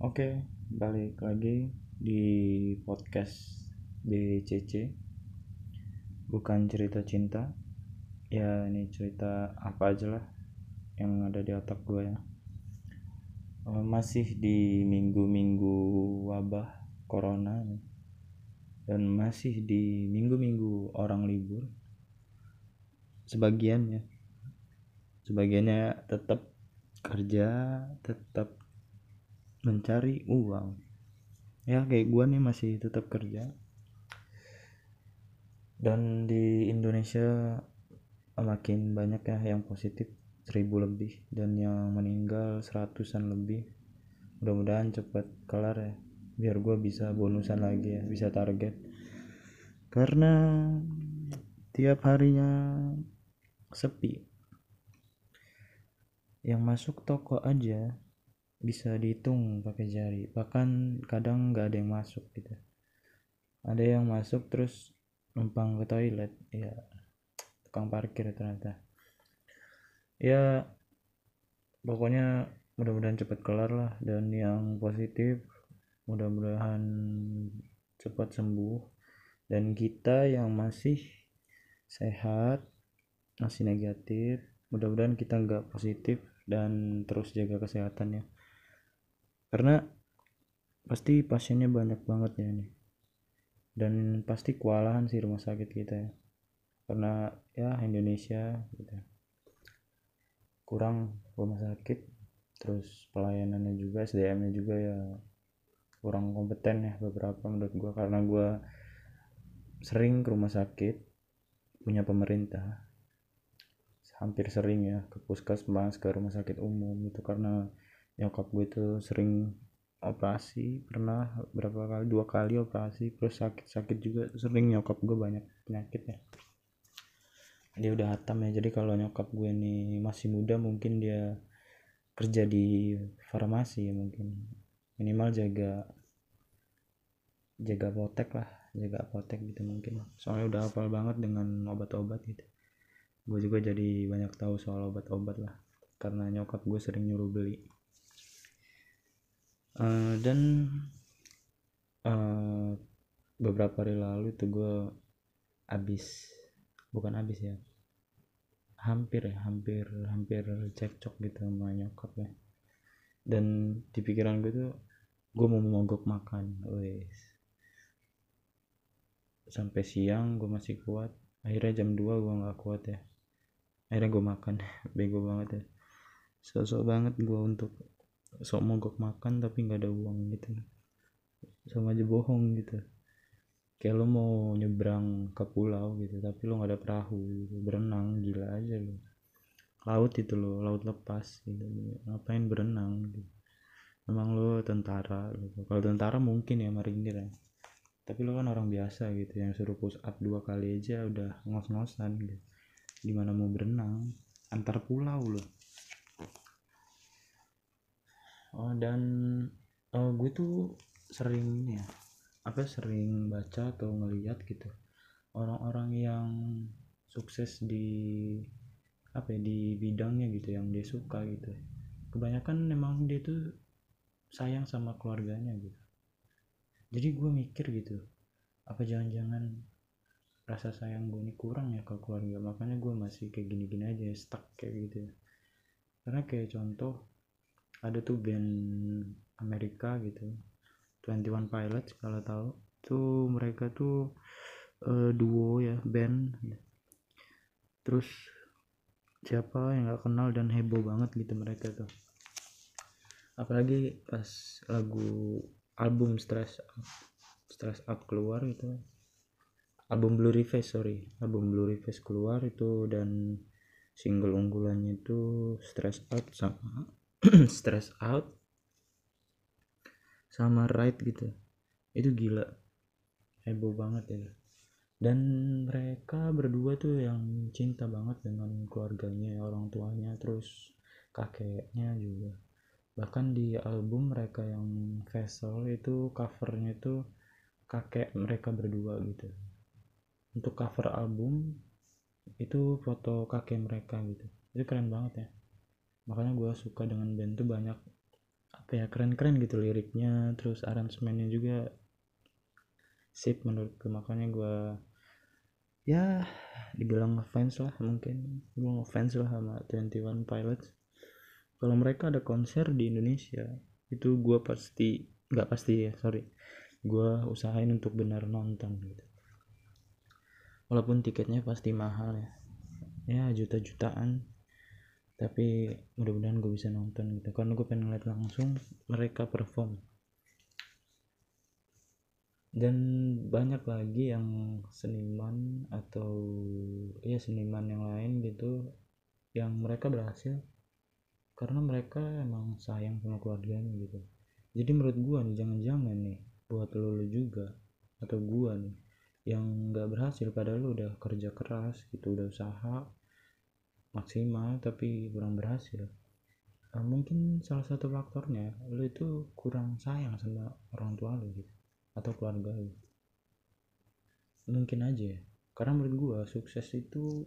Oke, balik lagi di podcast BCC. Bukan cerita cinta. Ya, ini cerita apa aja lah yang ada di otak gue ya. Eh, Masih di minggu-minggu wabah corona nih. dan masih di minggu-minggu orang libur. Sebagiannya, sebagiannya tetap kerja, tetap mencari uang. Ya kayak gua nih masih tetap kerja. Dan di Indonesia makin banyak ya yang positif seribu lebih. Dan yang meninggal seratusan lebih. Mudah-mudahan cepat kelar ya biar gua bisa bonusan lagi ya bisa target. Karena tiap harinya sepi. Yang masuk toko aja bisa dihitung pakai jari. Bahkan kadang nggak ada yang masuk gitu. Ada yang masuk terus numpang ke toilet. Ya tukang parkir ternyata. Ya pokoknya mudah-mudahan cepat kelar lah. Dan yang positif mudah-mudahan cepat sembuh. Dan kita yang masih sehat masih negatif mudah-mudahan kita nggak positif dan terus jaga kesehatannya karena pasti pasiennya banyak banget ya ini. Dan pasti kewalahan sih rumah sakit kita ya. Karena ya Indonesia gitu. Kurang rumah sakit terus pelayanannya juga SDM-nya juga ya kurang kompeten ya beberapa menurut gua. Karena gua sering ke rumah sakit punya pemerintah hampir sering ya ke puskesmas ke rumah sakit umum itu karena nyokap gue tuh sering operasi pernah berapa kali dua kali operasi terus sakit-sakit juga sering nyokap gue banyak penyakit ya. Dia udah hatam ya jadi kalau nyokap gue nih masih muda mungkin dia kerja di farmasi ya mungkin. Minimal jaga jaga apotek lah jaga apotek gitu mungkin. Soalnya udah hafal banget dengan obat-obat gitu. Gue juga jadi banyak tahu soal obat-obat lah karena nyokap gue sering nyuruh beli Eh, dan uh, beberapa hari lalu tuh gue abis bukan abis ya hampir ya hampir hampir cekcok gitu sama nyokap ya. Dan di pikiran gue tuh gue mau mogok makan wes. Sampai siang gue masih kuat akhirnya jam 2 gue nggak kuat ya. Akhirnya gue makan bego banget ya. Sosok banget gue untuk sok mogok makan tapi nggak ada uang gitu. Sama aja bohong gitu. Kayak lo mau nyebrang ke pulau gitu tapi lo nggak ada perahu gitu. berenang gila aja lo. Laut itu lo laut lepas gitu. Ngapain berenang gitu? Memang lo tentara gitu. Kalau tentara mungkin ya marinir ya. Tapi lo kan orang biasa gitu yang suruh push up dua kali aja udah ngos-ngosan gitu. Gimana mau berenang? Antar pulau lo oh dan oh, gue tuh sering ya apa sering baca atau ngeliat gitu. Orang-orang yang sukses di apa ya di bidangnya gitu yang dia suka gitu. Kebanyakan memang dia tuh sayang sama keluarganya gitu. Jadi gue mikir gitu apa jangan-jangan rasa sayang gue ini kurang ya ke keluarga? Makanya gue masih kayak gini-gini aja stuck kayak gitu ya. Karena kayak contoh ada tuh band Amerika gitu 21 Pilots kalau tahu. Tuh mereka tuh uh, duo ya band. Terus siapa yang nggak kenal dan heboh banget gitu mereka tuh. Apalagi pas lagu album Stress Up Stress Up keluar itu album Blurry Face sorry. Album Blurry Face keluar itu dan single unggulannya itu Stress Out sama stress out sama ride gitu. Itu gila. Heboh banget ya. Dan mereka berdua tuh yang cinta banget dengan keluarganya orang tuanya terus kakeknya juga. Bahkan di album mereka yang vessel itu covernya itu kakek mereka berdua gitu. Untuk cover album itu foto kakek mereka gitu. Itu keren banget ya makanya gue suka dengan band tuh banyak. Apa ya keren-keren gitu liriknya terus aransemennya juga sip menurut gue makanya gue ya dibilang ngefans lah mungkin. Gue ngefans lah sama 21 Pilots. Kalau mereka ada konser di Indonesia itu gue pasti nggak pasti ya sorry. Gue usahain untuk benar nonton gitu. Walaupun tiketnya pasti mahal ya. Ya juta-jutaan tapi mudah-mudahan gue bisa nonton gitu. Karena gue pengen lihat langsung mereka perform. Dan banyak lagi yang seniman atau ya seniman yang lain gitu yang mereka berhasil karena mereka emang sayang sama keluarganya gitu. Jadi menurut gue nih jangan-jangan nih buat lo, juga atau gue nih yang nggak berhasil padahal lo udah kerja keras gitu udah usaha maksimal tapi kurang berhasil. Uh, mungkin salah satu faktornya lo itu kurang sayang sama orang tua lo gitu atau keluarga lo mungkin aja ya. Karena menurut gua sukses itu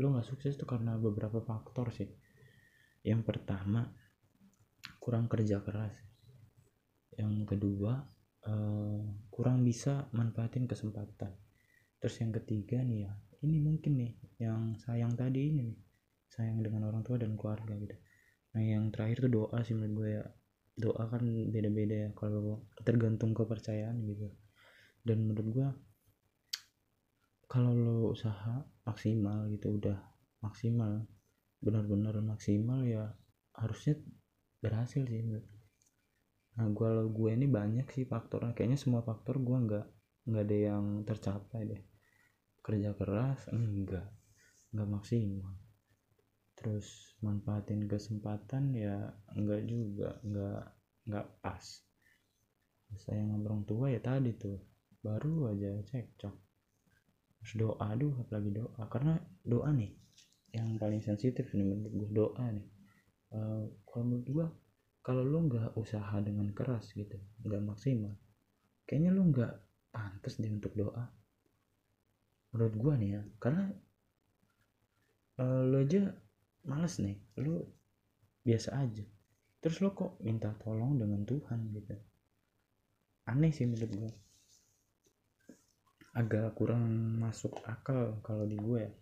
lo nggak sukses itu karena beberapa faktor sih. Yang pertama kurang kerja keras. Yang kedua uh, kurang bisa manfaatin kesempatan. Terus yang ketiga nih ya ini mungkin nih yang sayang tadi ini nih sayang dengan orang tua dan keluarga gitu. Nah yang terakhir tuh doa sih menurut gue ya. Doa kan beda-beda ya kalau tergantung kepercayaan gitu. Dan menurut gue kalau lo usaha maksimal gitu udah maksimal benar-benar maksimal ya harusnya berhasil sih. Nah gue lo gue ini banyak sih faktornya. Kayaknya semua faktor gue nggak nggak ada yang tercapai deh kerja keras? Enggak. Enggak maksimal. Terus manfaatin kesempatan ya enggak juga. Enggak enggak pas. Sayang orang tua ya tadi tuh. Baru aja cekcok. Terus doa aduh apalagi doa. Karena doa nih yang paling sensitif nih menurut gue doa nih. Uh, kalau menurut gue kalau lo nggak usaha dengan keras gitu nggak maksimal kayaknya lo nggak pantas deh untuk doa menurut gua nih ya karena uh, lo aja males nih lo biasa aja. Terus lo kok minta tolong dengan Tuhan gitu? Aneh sih menurut gua. Agak kurang masuk akal kalau di gue ya.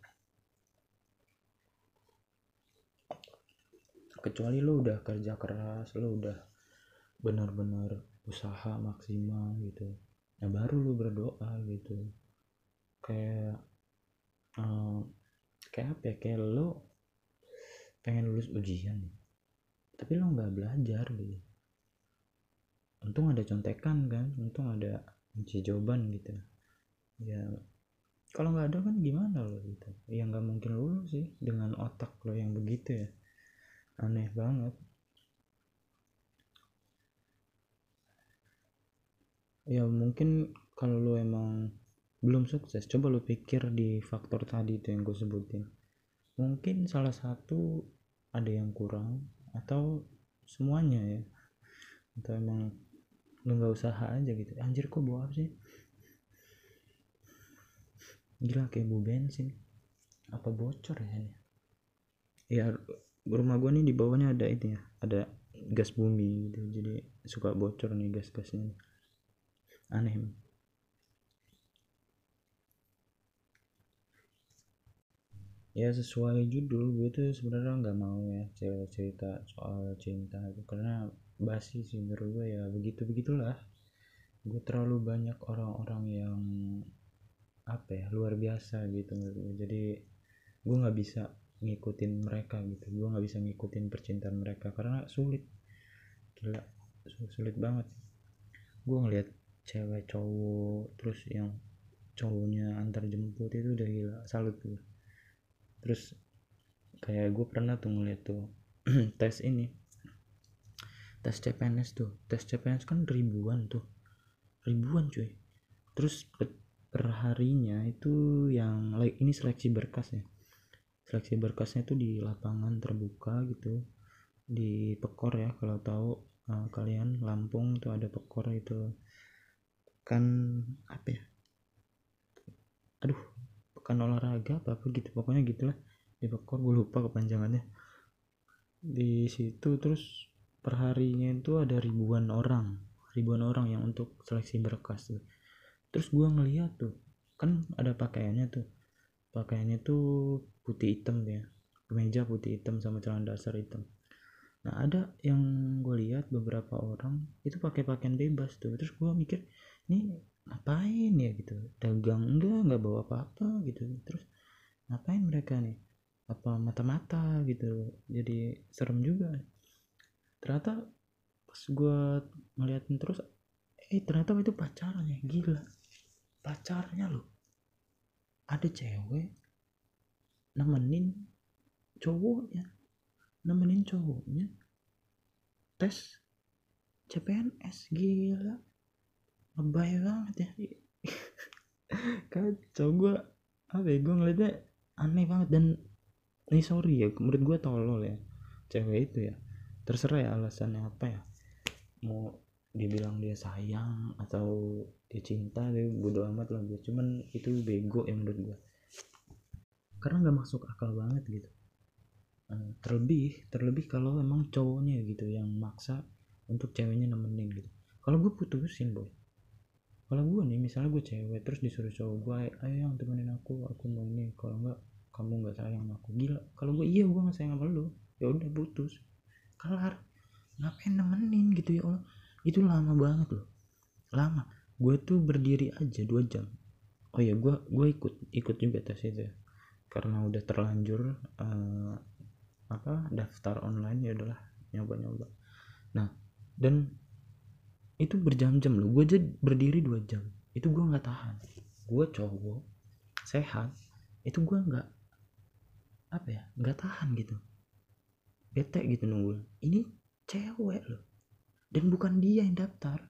Kecuali lo udah kerja keras lo udah benar-benar usaha maksimal gitu. Nah baru lo berdoa gitu kayak uh, kayak apa ya? Kayak lo pengen lulus ujian tapi lo nggak belajar gitu. Untung ada contekan kan untung ada kunci jawaban gitu. Ya kalau nggak ada kan gimana lo gitu? Ya nggak mungkin lulus sih dengan otak lo yang begitu ya. Aneh banget. Ya mungkin kalau lo emang belum sukses. Coba lu pikir di faktor tadi itu yang gue sebutin. Mungkin salah satu ada yang kurang atau semuanya ya. Atau emang lu nggak usaha aja gitu. Anjir kok bawa apa sih? Gila kayak bu bensin. Apa bocor ya ini? Ya rumah gue nih di bawahnya ada itu ya. Ada gas bumi gitu. Jadi suka bocor nih gas-gasnya. Aneh ya sesuai judul gue tuh sebenarnya nggak mau ya cerita soal cinta itu karena basi sih menurut gue ya begitu begitulah. Gue terlalu banyak orang-orang yang apa ya luar biasa gitu menurut gue. Jadi gue nggak bisa ngikutin mereka gitu. Gue nggak bisa ngikutin percintaan mereka karena sulit. Gila sulit banget gue ngeliat cewek cowok terus yang cowoknya antar jemput itu udah gila salut tuh terus kayak gue pernah tuh ngeliat tuh tes ini. Tes CPNS tuh. Tes CPNS kan ribuan tuh. Ribuan cuy. Terus perharinya itu yang ini seleksi berkas ya. Seleksi berkasnya tuh di lapangan terbuka gitu. Di Pekor ya kalau tahu uh, kalian Lampung tuh ada Pekor itu. Kan apa ya? Aduh pekan olahraga apa apa gitu. Pokoknya gitulah. Di Bekor gue lupa kepanjangannya. Di situ terus perharinya itu ada ribuan orang. Ribuan orang yang untuk seleksi berkas tuh. Terus gua ngeliat tuh kan ada pakaiannya tuh. Pakaiannya tuh putih hitam ya. Kemeja putih hitam sama celana dasar hitam. Nah ada yang gue lihat beberapa orang itu pakai pakaian bebas tuh. Terus gue mikir ini ngapain ya gitu? Dagang enggak nggak bawa apa-apa gitu. Terus ngapain mereka nih? Apa mata-mata gitu? Jadi serem juga. Ternyata pas gue ngeliatin terus eh ternyata itu pacarnya. Gila. Pacarnya loh. Ada cewek nemenin cowoknya. Nemenin cowoknya tes CPNS gila lebay banget ya. Kacau gue apa ya gue ngeliatnya aneh banget dan ini sorry ya menurut gue tolol ya cewek itu ya. Terserah ya alasannya apa ya. Mau dibilang dia sayang atau dia cinta dia bodo amat lah gue cuman itu bego ya menurut gue karena nggak masuk akal banget gitu. Eh, terlebih terlebih kalau emang cowoknya gitu yang maksa untuk ceweknya nemenin gitu. Kalau gue putusin boy kalau gue nih misalnya gue cewek terus disuruh cowok gue ayo yang temenin aku aku mau ini. Kalau enggak kamu nggak sayang sama aku gila. Kalau gue iya gue nggak sayang sama lu. Ya udah putus. Kelar. Ngapain nemenin gitu ya Allah? Itu lama banget loh. Lama. Gue tuh berdiri aja dua jam. Oh ya gue gue ikut ikut juga tes itu ya. Karena udah terlanjur uh, apa daftar online ya udahlah nyoba-nyoba. Nah dan itu berjam-jam loh. Gue aja berdiri dua jam. Itu gue nggak tahan. Gue cowok sehat itu gue nggak apa ya nggak tahan gitu. Bete gitu nunggu. Ini cewek loh. Dan bukan dia yang daftar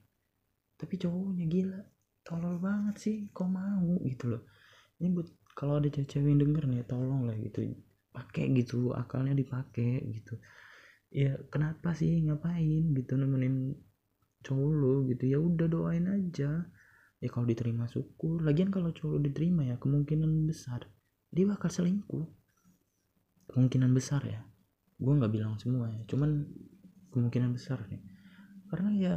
tapi cowoknya gila. Tolol banget sih kok mau gitu loh. Ini buat kalau ada cewek yang denger nih tolong lah gitu. Pakai gitu akalnya dipakai gitu. Ya kenapa sih ngapain gitu nemenin cowok lo gitu ya udah doain aja. Ya kalau diterima syukur. Lagian kalau cowok diterima ya kemungkinan besar dia bakal selingkuh. Kemungkinan besar ya. Gue nggak bilang semua ya cuman kemungkinan besar nih. Karena ya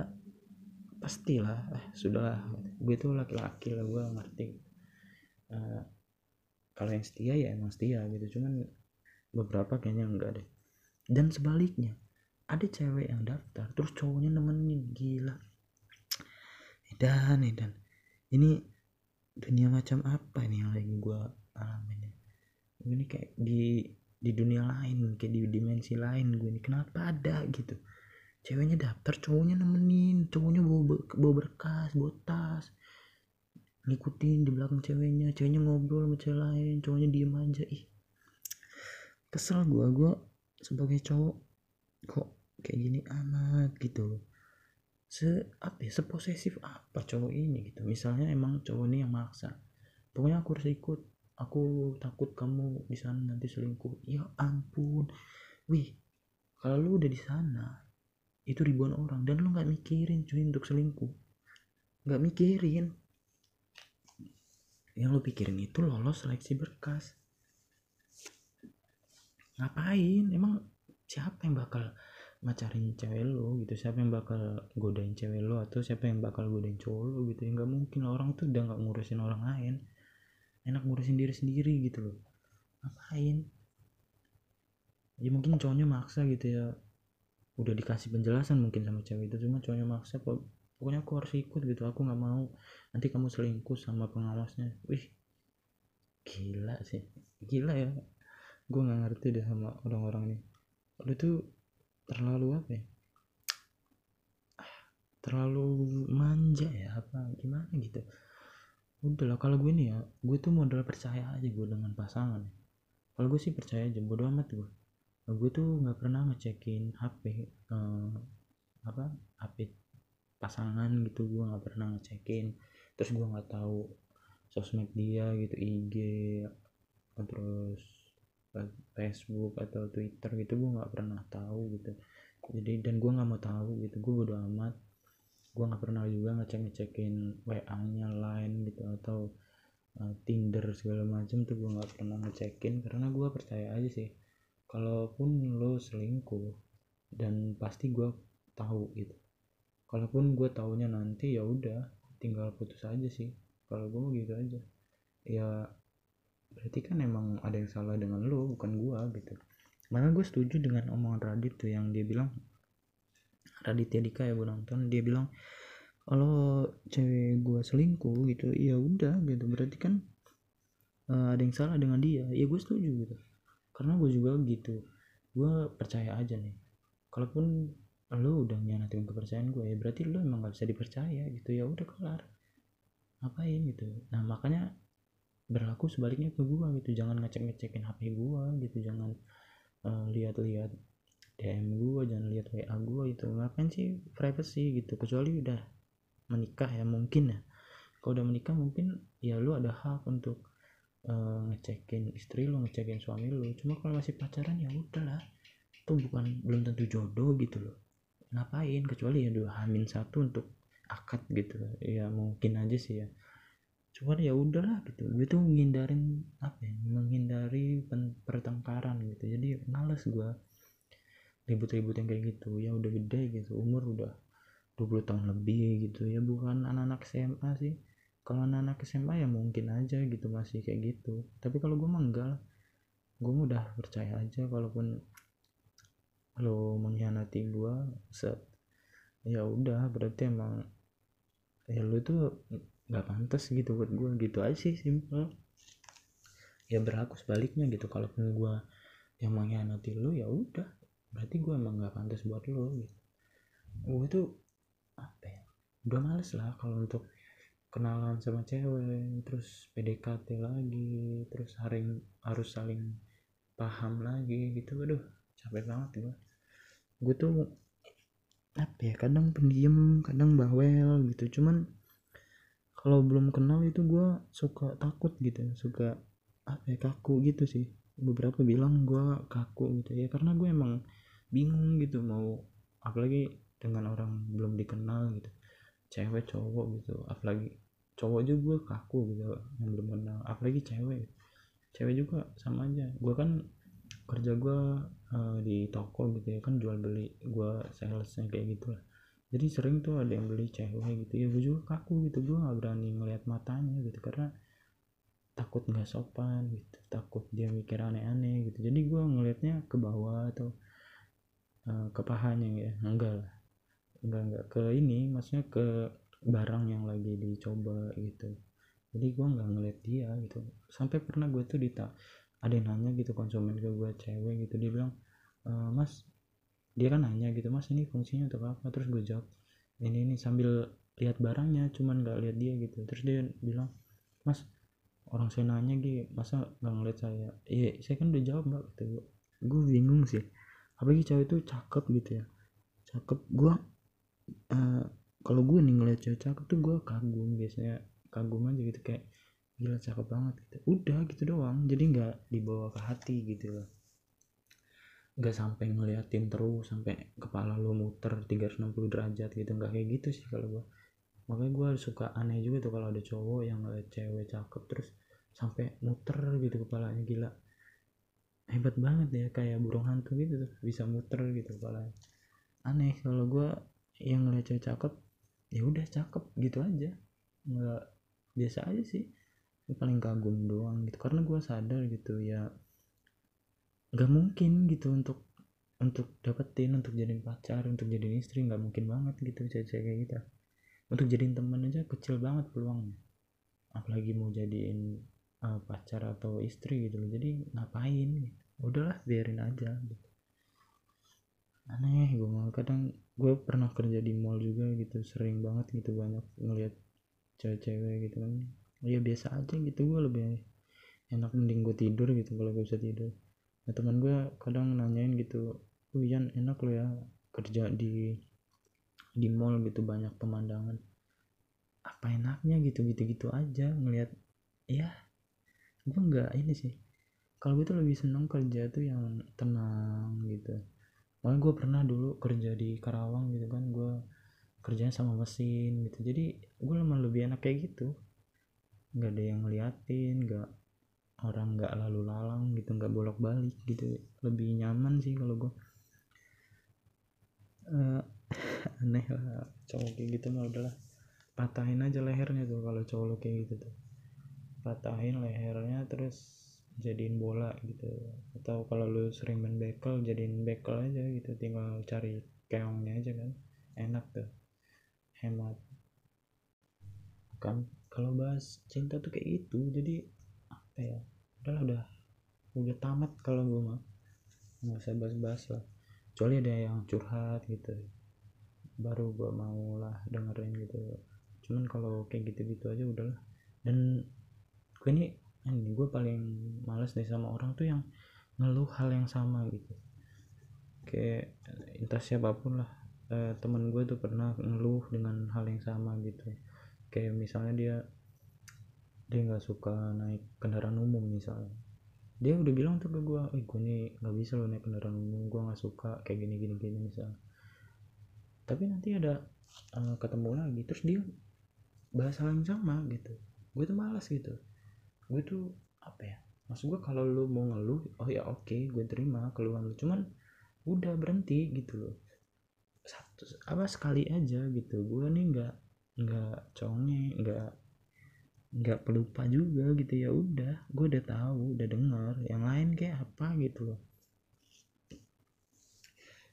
pastilah eh sudahlah. Gue tuh laki-laki lah gue ngerti. Uh, kalau yang setia ya emang setia gitu cuman beberapa kayaknya enggak deh. Dan sebaliknya ada cewek yang daftar terus cowoknya nemenin gila. Dan dan ini dunia macam apa ini yang lagi gue alamin ini kayak di di dunia lain kayak di dimensi lain gue ini. Kenapa ada gitu? Ceweknya daftar cowoknya nemenin cowoknya bawa, bawa berkas bawa tas. Ngikutin di belakang ceweknya ceweknya ngobrol sama cewek lain cowoknya diem aja. Ih kesel gue gue sebagai cowok kok kayak gini amat gitu. Se apa ya seposesif apa cowok ini gitu. Misalnya emang cowok ini yang maksa. Pokoknya aku harus ikut. Aku takut kamu di sana nanti selingkuh. Ya ampun. Wih kalau lu udah di sana itu ribuan orang dan lu nggak mikirin cuy untuk selingkuh. Nggak mikirin. Yang lu pikirin itu lolos seleksi berkas. Ngapain? Emang siapa yang bakal macarin cewek lo gitu. Siapa yang bakal godain cewek lo atau siapa yang bakal godain cowok lo gitu. Ya nggak mungkin orang tuh udah nggak ngurusin orang lain. Enak ngurusin diri sendiri gitu loh. Ngapain? Ya mungkin cowoknya maksa gitu ya. Udah dikasih penjelasan mungkin sama cewek itu cuma cowoknya maksa kok pokoknya aku harus ikut gitu aku nggak mau. Nanti kamu selingkuh sama pengawasnya. Wih gila sih. Gila ya. Gue nggak ngerti deh sama orang-orang ini. Lu tuh terlalu apa ya? Terlalu manja ya apa gimana gitu. Udah lah kalau gue nih ya gue tuh modal percaya aja gue dengan pasangan kalau gue sih percaya aja bodo amat gue. Gue tuh nggak pernah ngecekin HP eh, apa HP pasangan gitu gue nggak pernah ngecekin. Terus gue nggak tahu sosmed dia gitu IG terus Facebook atau Twitter gitu gue nggak pernah tahu gitu. Jadi dan gue nggak mau tahu gitu gue bodo amat. Gue nggak pernah juga ngecek ngecekin WA nya lain gitu atau uh, Tinder segala macam tuh gue nggak pernah ngecekin karena gue percaya aja sih kalaupun lo selingkuh dan pasti gue tahu gitu. Kalaupun gue taunya nanti ya udah tinggal putus aja sih. Kalau gue mau gitu aja. Ya berarti kan emang ada yang salah dengan lo bukan gue gitu. Malah gue setuju dengan omongan Radit tuh yang dia bilang Raditya Dika ya gue nonton dia bilang kalau cewek gue selingkuh gitu ya udah gitu. Berarti kan uh, ada yang salah dengan dia. Ya gue setuju gitu. Karena gue juga gitu. Gue percaya aja nih. Kalaupun lo udah nyanyatin kepercayaan gue ya berarti lo emang gak bisa dipercaya gitu. Ya udah kelar. Ngapain gitu. Nah makanya berlaku sebaliknya ke gue gitu. Jangan ngecek ngecekin hp gue gitu. Jangan uh, lihat-lihat DM gue jangan lihat WA gue gitu. Ngapain sih privacy gitu? Kecuali udah menikah ya mungkin ya. Kalau udah menikah mungkin ya lu ada hak untuk uh, ngecekin istri lu ngecekin suami lu. Cuma kalau masih pacaran ya udahlah itu bukan belum tentu jodoh gitu loh. Ngapain? Kecuali ya dua hamin satu untuk akad gitu. Ya mungkin aja sih ya cuman ya udahlah gitu. Gue tuh menghindarin apa ya menghindari pertengkaran gitu. Jadi males gue ribut-ribut yang kayak gitu. Ya udah gede gitu umur udah 20 tahun lebih gitu. Ya bukan anak-anak SMA sih. Kalau anak-anak SMA ya mungkin aja gitu masih kayak gitu. Tapi kalau gue mah gue udah percaya aja kalaupun lo mengkhianati gue set. Ya udah berarti emang ya lo tuh nggak pantas gitu buat gue gitu aja sih simple ya berlaku sebaliknya gitu kalaupun gue yang mengkhianati lo ya udah. Berarti gue emang nggak pantas buat lo gitu. Gue tuh apa ya udah males lah kalau untuk kenalan sama cewek terus PDKT lagi terus hari harus saling paham lagi gitu. Aduh capek banget gue gue tuh apa ya kadang pendiam kadang bawel gitu. Cuman kalau belum kenal itu gue suka takut gitu suka apa ya kaku gitu sih. Beberapa bilang gue kaku gitu ya karena gue emang bingung gitu mau apalagi dengan orang belum dikenal gitu. Cewek cowok gitu apalagi cowok juga kaku gitu yang belum kenal apalagi cewek. Cewek juga sama aja. Gue kan kerja gue uh, di toko gitu ya kan jual beli gue salesnya kayak gitu lah jadi sering tuh ada yang beli cewek gitu. Ya gue juga kaku gitu. Gue gak berani ngeliat matanya gitu. Karena takut nggak sopan gitu. Takut dia mikir aneh-aneh gitu. Jadi gue ngelihatnya ke bawah atau uh, ke pahanya ya. Enggak lah. Enggak enggak. Ke ini maksudnya ke barang yang lagi dicoba gitu. Jadi gue nggak ngeliat dia gitu. Sampai pernah gue tuh dita ada yang nanya gitu konsumen ke gue cewek gitu. Dia bilang e, mas dia kan nanya gitu mas ini fungsinya untuk apa? Terus gue jawab ini ini sambil lihat barangnya cuman nggak lihat dia gitu. Terus dia bilang mas orang saya nanya gitu masa nggak ngeliat saya? Iya saya kan udah jawab mbak gitu gue bingung sih apalagi cewek itu cakep gitu ya. Cakep gue uh, kalau gue nih ngeliat cewek cakep tuh gue kagum biasanya kagum aja gitu kayak gila cakep banget gitu. Udah gitu doang jadi nggak dibawa ke hati gitu loh nggak sampai ngeliatin terus sampai kepala lu muter 360 derajat gitu nggak kayak gitu sih kalau gua. Makanya gua suka aneh juga tuh kalau ada cowok yang ngeliat cewek cakep terus sampai muter gitu kepalanya gila. Hebat banget ya kayak burung hantu gitu tuh bisa muter gitu kepalanya. Aneh kalau gua yang ngeliat cewek cakep ya udah cakep gitu aja. Nggak biasa aja sih. Paling kagum doang gitu karena gua sadar gitu ya nggak mungkin gitu untuk untuk dapetin untuk jadiin pacar untuk jadiin istri nggak mungkin banget gitu cewek-cewek kayak gitu. Untuk jadiin teman aja kecil banget peluangnya. Apalagi mau jadiin uh, pacar atau istri gitu loh. Jadi ngapain udahlah biarin aja gitu. Aneh gue kadang gue pernah kerja di mall juga gitu sering banget gitu banyak ngeliat cewek-cewek gitu kan. Ya biasa aja gitu gue lebih enak mending gue tidur gitu kalau gue bisa tidur nah teman gue kadang nanyain gitu Wian enak lo ya kerja di di mall gitu banyak pemandangan. Apa enaknya? gitu gitu gitu aja ngelihat ya gue nggak ini sih. Kalau gue tuh lebih seneng kerja tuh yang tenang gitu. Malah gue pernah dulu kerja di Karawang gitu kan gue kerjanya sama mesin gitu. Jadi gue lebih enak kayak gitu. Nggak ada yang ngeliatin nggak orang nggak lalu lalang gitu nggak bolak balik gitu. Lebih nyaman sih kalau gue uh, aneh lah cowok kayak gitu mah udahlah. Patahin aja lehernya tuh kalau cowok lo kayak gitu tuh. Patahin lehernya terus jadiin bola gitu. Atau kalau lu sering main bekel jadiin bekel aja gitu. Tinggal cari keongnya aja kan. Enak tuh. Hemat. Kan kalau bahas cinta tuh kayak gitu. Jadi apa ya udahlah udah. Udah tamat kalau gue mah. Nggak usah bahas-bahas lah. Kecuali ada yang curhat gitu. Baru gue mau lah dengerin gitu. Cuman kalau kayak gitu-gitu aja udahlah dan gue ini ini gue paling males deh sama orang tuh yang ngeluh hal yang sama gitu. Kayak entah siapa pun lah. Eh, temen gue tuh pernah ngeluh dengan hal yang sama gitu. Kayak misalnya dia dia nggak suka naik kendaraan umum misalnya. Dia udah bilang tuh ke gue eh gue nih nggak bisa lo naik kendaraan umum gue nggak suka kayak gini gini gini misalnya. Tapi nanti ada uh, ketemu lagi terus dia bahas hal yang sama gitu. Gue tuh malas gitu. Gue tuh apa ya maksud gue kalau lu mau ngeluh oh ya oke okay, gue terima keluhan lu. Cuman udah berhenti gitu loh. Satu apa sekali aja gitu. Gue nih nggak nggak conge nggak nggak pelupa juga gitu ya udah gue udah tahu udah dengar yang lain kayak apa gitu loh.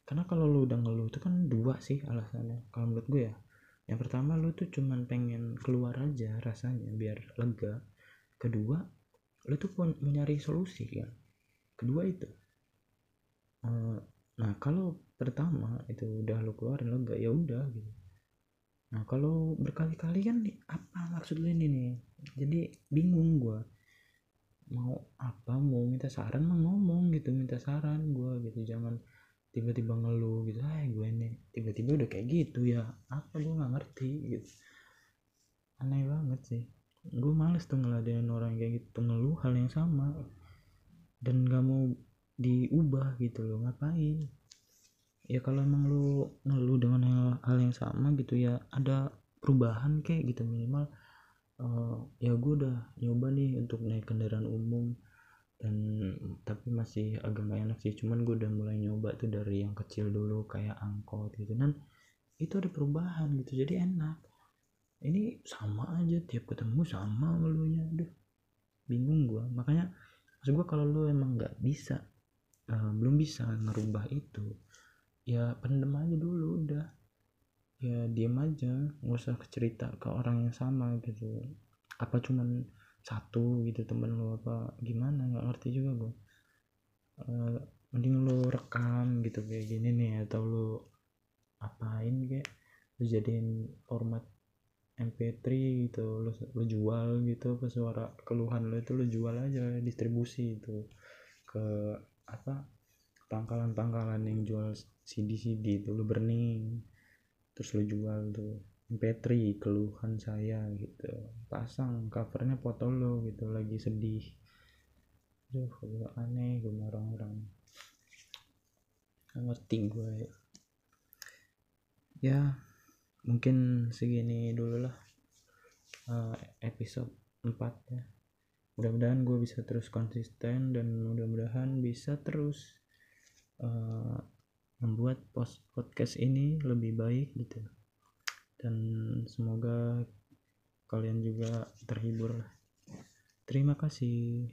Karena kalau lu udah ngeluh itu kan dua sih alasannya kalau menurut gue ya. Yang pertama lu tuh cuman pengen keluar aja rasanya biar lega. Kedua lu tuh pun mau nyari solusi kan. Kedua itu uh, nah kalau pertama itu udah lu keluarin lega ya udah gitu nah kalau berkali-kali kan apa maksud lu ini nih? Jadi bingung gue mau apa? Mau minta saran mau ngomong gitu minta saran gue gitu. Jangan tiba-tiba ngeluh gitu ah gue ini tiba-tiba udah kayak gitu ya apa gue nggak ngerti? Gitu. Aneh banget sih. Gue males tuh ngeladenin orang kayak gitu ngeluh hal yang sama. Dan gak mau diubah gitu loh ngapain ya kalau emang lu ngeluh dengan hal, hal yang sama gitu ya ada perubahan kayak gitu minimal uh, ya gue udah nyoba nih untuk naik kendaraan umum dan tapi masih agak gak enak sih cuman gue udah mulai nyoba tuh dari yang kecil dulu kayak angkot gitu dan itu ada perubahan gitu jadi enak. Ini sama aja tiap ketemu sama ngeluhnya aduh bingung gue makanya maksud gue kalau lu emang nggak bisa uh, belum bisa ngerubah itu ya pendem aja dulu udah. Ya diem aja. Nggak usah cerita ke orang yang sama gitu. Apa cuman satu gitu temen lo apa gimana? Nggak ngerti juga gue uh, mending lo rekam gitu kayak gini nih atau lo apain kayak lo jadiin format MP3 gitu. Lo, lo jual gitu ke suara keluhan lo itu lo jual aja distribusi itu ke apa pangkalan-pangkalan yang jual CD-CD itu lo burning terus lo jual tuh. MP3 keluhan saya gitu. Pasang covernya foto lo gitu lagi sedih. Duh, gue aneh gue orang-orang. Ngerti gue ya. Mungkin segini dulu lah uh, episode 4 ya. Mudah-mudahan gue bisa terus konsisten dan mudah-mudahan bisa terus uh, membuat post podcast ini lebih baik gitu. Dan semoga kalian juga terhibur terima kasih